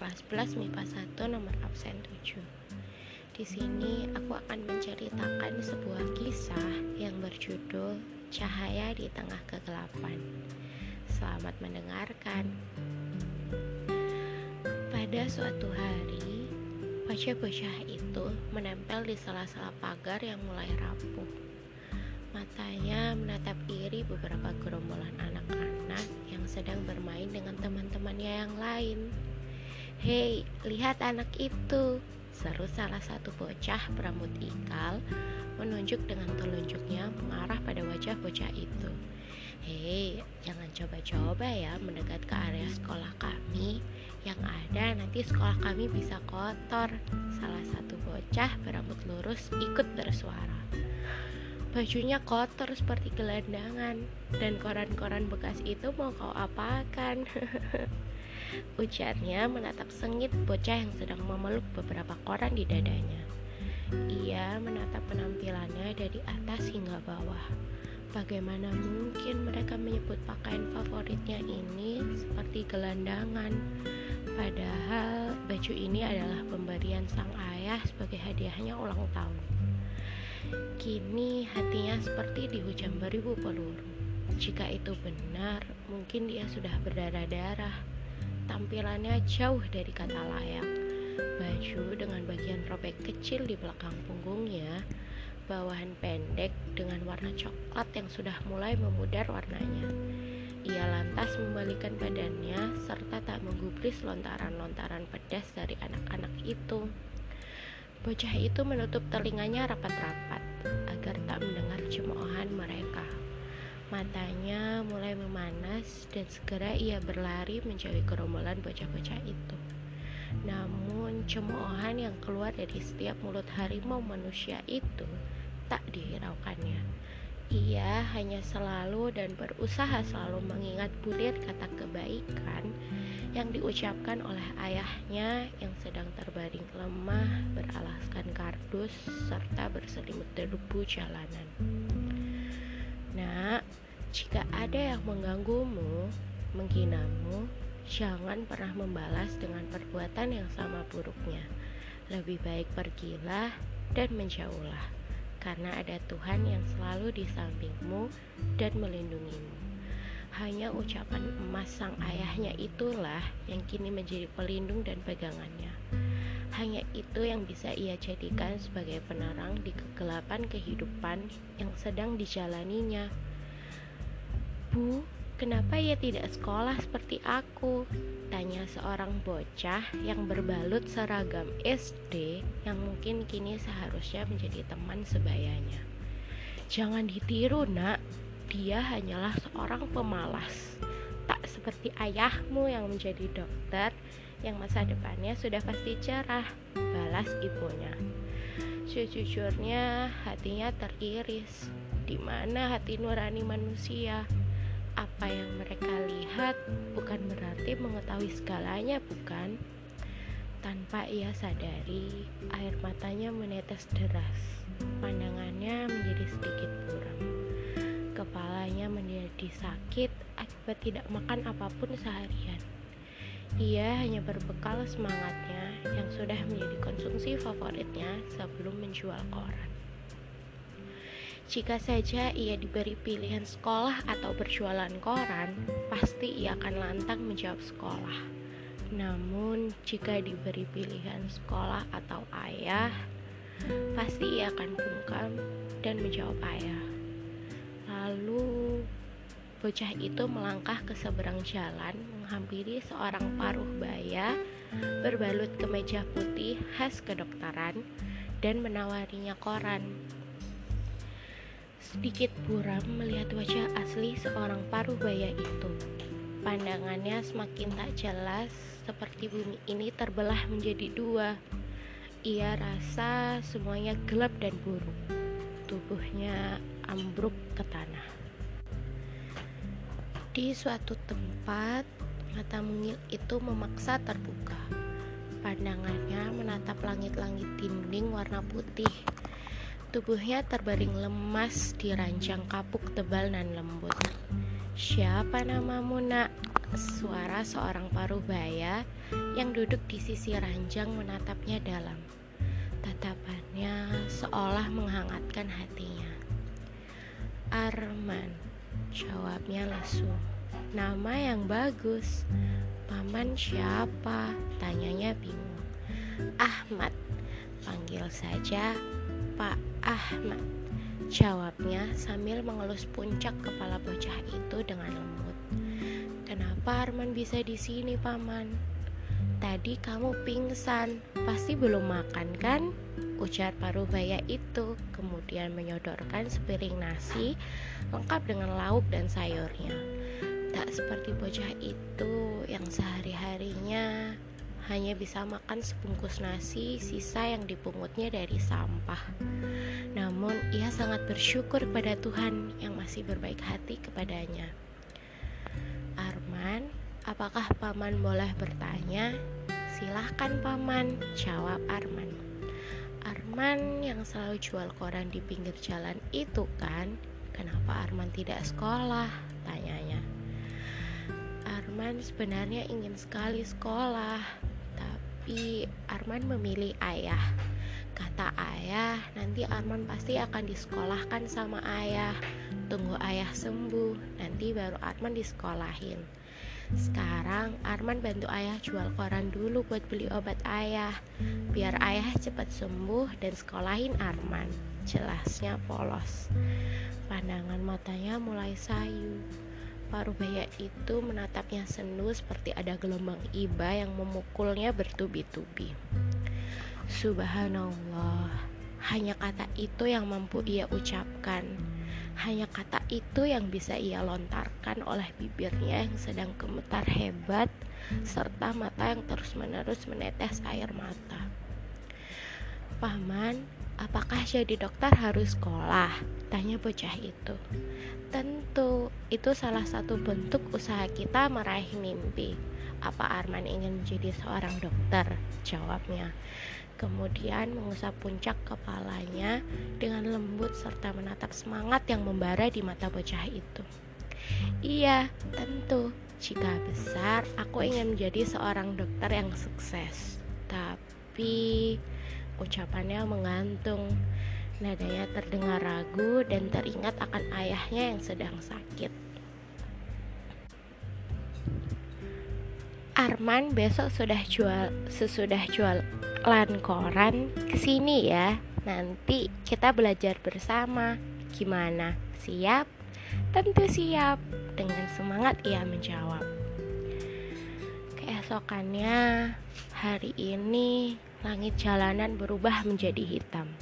kelas 11 MIPA 1 nomor absen 7. Di sini aku akan menceritakan sebuah kisah yang berjudul Cahaya di Tengah Kegelapan. Selamat mendengarkan. Pada suatu hari, wajah bocah itu menempel di sela-sela pagar yang mulai rapuh. Matanya menatap iri beberapa gerombolan anak-anak yang sedang bermain dengan teman-temannya yang lain. Hei, lihat anak itu, seru salah satu bocah berambut ikal menunjuk dengan telunjuknya mengarah pada wajah bocah itu. Hei, jangan coba-coba ya mendekat ke area sekolah kami. Yang ada nanti sekolah kami bisa kotor. Salah satu bocah berambut lurus ikut bersuara. Bajunya kotor seperti gelandangan Dan koran-koran bekas itu mau kau apakan Ujarnya menatap sengit bocah yang sedang memeluk beberapa koran di dadanya Ia menatap penampilannya dari atas hingga bawah Bagaimana mungkin mereka menyebut pakaian favoritnya ini seperti gelandangan Padahal baju ini adalah pemberian sang ayah sebagai hadiahnya ulang tahun Kini hatinya seperti dihujam beribu peluru. Jika itu benar, mungkin dia sudah berdarah-darah. Tampilannya jauh dari kata layak. Baju dengan bagian robek kecil di belakang punggungnya, bawahan pendek dengan warna coklat yang sudah mulai memudar warnanya. Ia lantas membalikan badannya serta tak menggubris lontaran-lontaran pedas dari anak-anak itu. Bocah itu menutup telinganya rapat-rapat agar tak mendengar mereka. Matanya mulai memanas dan segera ia berlari menjauhi gerombolan bocah-bocah itu. Namun cemoohan yang keluar dari setiap mulut harimau manusia itu tak dihiraukannya. Ia hanya selalu dan berusaha selalu mengingat bulir kata kebaikan yang diucapkan oleh ayahnya yang sedang terbaring lemah beralaskan kardus serta berselimut debu jalanan. Nak, jika ada yang mengganggumu, menghinamu, jangan pernah membalas dengan perbuatan yang sama buruknya. Lebih baik pergilah dan menjauhlah, karena ada Tuhan yang selalu di sampingmu dan melindungimu. Hanya ucapan emas sang ayahnya itulah yang kini menjadi pelindung dan pegangannya. Hanya itu yang bisa ia jadikan sebagai penerang di kegelapan kehidupan yang sedang dijalaninya. Bu, kenapa ia tidak sekolah seperti aku? Tanya seorang bocah yang berbalut seragam SD yang mungkin kini seharusnya menjadi teman sebayanya. Jangan ditiru, Nak, dia hanyalah seorang pemalas, tak seperti ayahmu yang menjadi dokter yang masa depannya sudah pasti cerah, balas ibunya. Sejujurnya hatinya teriris. Di mana hati nurani manusia? Apa yang mereka lihat bukan berarti mengetahui segalanya, bukan? Tanpa ia sadari, air matanya menetes deras. Pandangannya menjadi sedikit buram. Kepalanya menjadi sakit akibat tidak makan apa pun seharian. Ia hanya berbekal semangatnya yang sudah menjadi konsumsi favoritnya sebelum menjual koran. Jika saja ia diberi pilihan sekolah atau berjualan koran, pasti ia akan lantang menjawab sekolah. Namun, jika diberi pilihan sekolah atau ayah, pasti ia akan bungkam dan menjawab ayah. Lalu bocah itu melangkah ke seberang jalan menghampiri seorang paruh baya berbalut kemeja putih khas kedokteran dan menawarinya koran. Sedikit buram melihat wajah asli seorang paruh baya itu. Pandangannya semakin tak jelas, seperti bumi ini terbelah menjadi dua. Ia rasa semuanya gelap dan buruk. Tubuhnya ambruk ke tanah. Di suatu tempat, mata mungil itu memaksa terbuka. Pandangannya menatap langit-langit dinding warna putih. Tubuhnya terbaring lemas di ranjang kapuk tebal dan lembut. Siapa namamu, Nak? suara seorang parubaya yang duduk di sisi ranjang menatapnya dalam. Tatapannya seolah menghangatkan hatinya. Arman, jawabnya lesu. Nama yang bagus. Paman siapa? Tanyanya bingung. Ahmad, panggil saja Pak Ahmad. Jawabnya sambil mengelus puncak kepala bocah itu dengan lembut. Kenapa Arman bisa di sini, Paman? Tadi kamu pingsan, pasti belum makan kan? Ujar Parubaya itu, kemudian menyodorkan sepiring nasi lengkap dengan lauk dan sayurnya. Tak seperti bocah itu yang sehari-harinya hanya bisa makan sebungkus nasi sisa yang dipungutnya dari sampah. Namun, ia sangat bersyukur pada Tuhan yang masih berbaik hati kepadanya. Arman, apakah paman boleh bertanya? Silahkan paman, jawab Arman. Arman yang selalu jual koran di pinggir jalan itu kan? Kenapa Arman tidak sekolah? Tanyanya. Arman sebenarnya ingin sekali sekolah, tapi Arman memilih ayah. Kata ayah, nanti Arman pasti akan disekolahkan sama ayah. Tunggu ayah sembuh, nanti baru Arman disekolahin. Sekarang Arman bantu ayah jual koran dulu buat beli obat ayah Biar ayah cepat sembuh dan sekolahin Arman Jelasnya polos Pandangan matanya mulai sayu Parubaya itu menatapnya sendu seperti ada gelombang iba yang memukulnya bertubi-tubi. Subhanallah, hanya kata itu yang mampu ia ucapkan. Hanya kata itu yang bisa ia lontarkan oleh bibirnya yang sedang gemetar hebat serta mata yang terus-menerus menetes air mata. Paman, apakah jadi dokter harus sekolah? Tanya bocah itu. Tentu, itu salah satu bentuk usaha kita meraih mimpi. Apa Arman ingin menjadi seorang dokter? Jawabnya. Kemudian mengusap puncak kepalanya dengan lembut serta menatap semangat yang membara di mata bocah itu. Iya, tentu. Jika besar, aku ingin menjadi seorang dokter yang sukses. Tapi ucapannya menggantung Nadanya terdengar ragu dan teringat akan ayahnya yang sedang sakit. Arman besok sudah jual sesudah jualan koran ke sini ya. Nanti kita belajar bersama. Gimana? Siap? Tentu siap. Dengan semangat ia menjawab. Keesokannya, hari ini langit jalanan berubah menjadi hitam.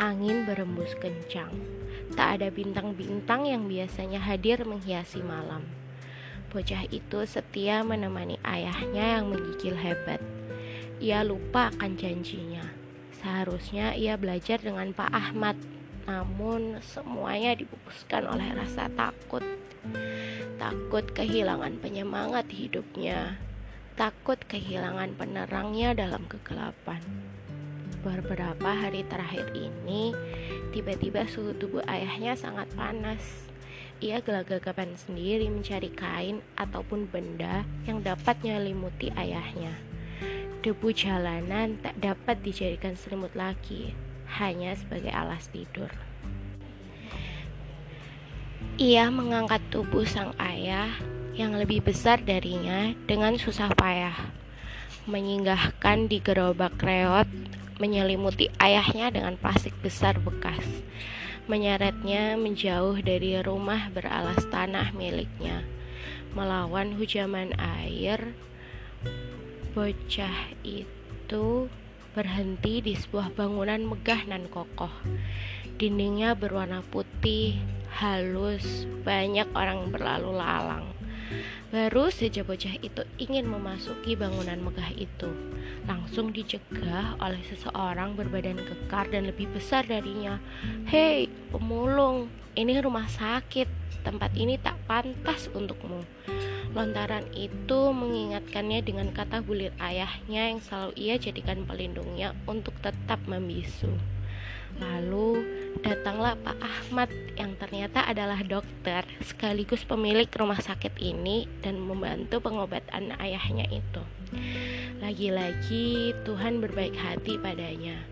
Angin berembus kencang. Tak ada bintang-bintang yang biasanya hadir menghiasi malam. Bocah itu setia menemani ayahnya yang menggigil hebat. Ia lupa akan janjinya. Seharusnya ia belajar dengan Pak Ahmad, namun semuanya dibungkuskan oleh rasa takut. Takut kehilangan penyemangat hidupnya, takut kehilangan penerangnya dalam kegelapan beberapa hari terakhir ini tiba-tiba suhu tubuh ayahnya sangat panas. Ia gelagapan sendiri mencari kain ataupun benda yang dapat menyelimuti ayahnya. Debu jalanan tak dapat dijadikan selimut lagi, hanya sebagai alas tidur. Ia mengangkat tubuh sang ayah yang lebih besar darinya dengan susah payah, menyinggahkan di gerobak reot menyelimuti ayahnya dengan plastik besar bekas, menyeretnya menjauh dari rumah beralas tanah miliknya. Melawan hujaman air, bocah itu berhenti di sebuah bangunan megah dan kokoh. Dindingnya berwarna putih, halus, banyak orang berlalu lalang. Baru saja bocah itu ingin memasuki bangunan megah itu, langsung dicegah oleh seseorang berbadan kekar dan lebih besar darinya. Hei, pemulung, ini rumah sakit. Tempat ini tak pantas untukmu. Lontaran itu mengingatkannya dengan kata bulir ayahnya yang selalu ia jadikan pelindungnya untuk tetap membisu. Lalu datanglah Pak Ahmad yang ternyata adalah dokter sekaligus pemilik rumah sakit ini dan membantu pengobatan ayahnya itu. Lagi-lagi Tuhan berbaik hati padanya.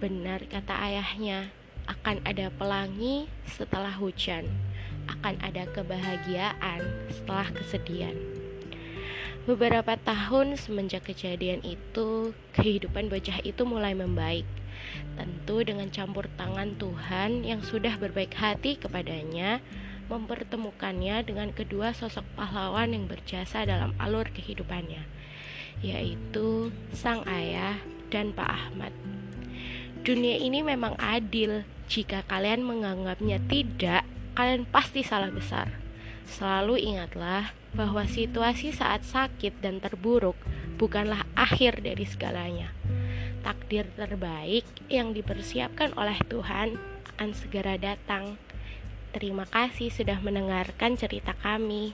Benar kata ayahnya, akan ada pelangi setelah hujan, akan ada kebahagiaan setelah kesedihan. Beberapa tahun semenjak kejadian itu, kehidupan bocah itu mulai membaik. Tentu dengan campur tangan Tuhan yang sudah berbaik hati kepadanya, mempertemukannya dengan kedua sosok pahlawan yang berjasa dalam alur kehidupannya, yaitu sang ayah dan Pak Ahmad. Dunia ini memang adil. Jika kalian menganggapnya tidak, kalian pasti salah besar. Selalu ingatlah bahwa situasi saat sakit dan terburuk bukanlah akhir dari segalanya. Takdir terbaik yang dipersiapkan oleh Tuhan akan segera datang. Terima kasih sudah mendengarkan cerita kami.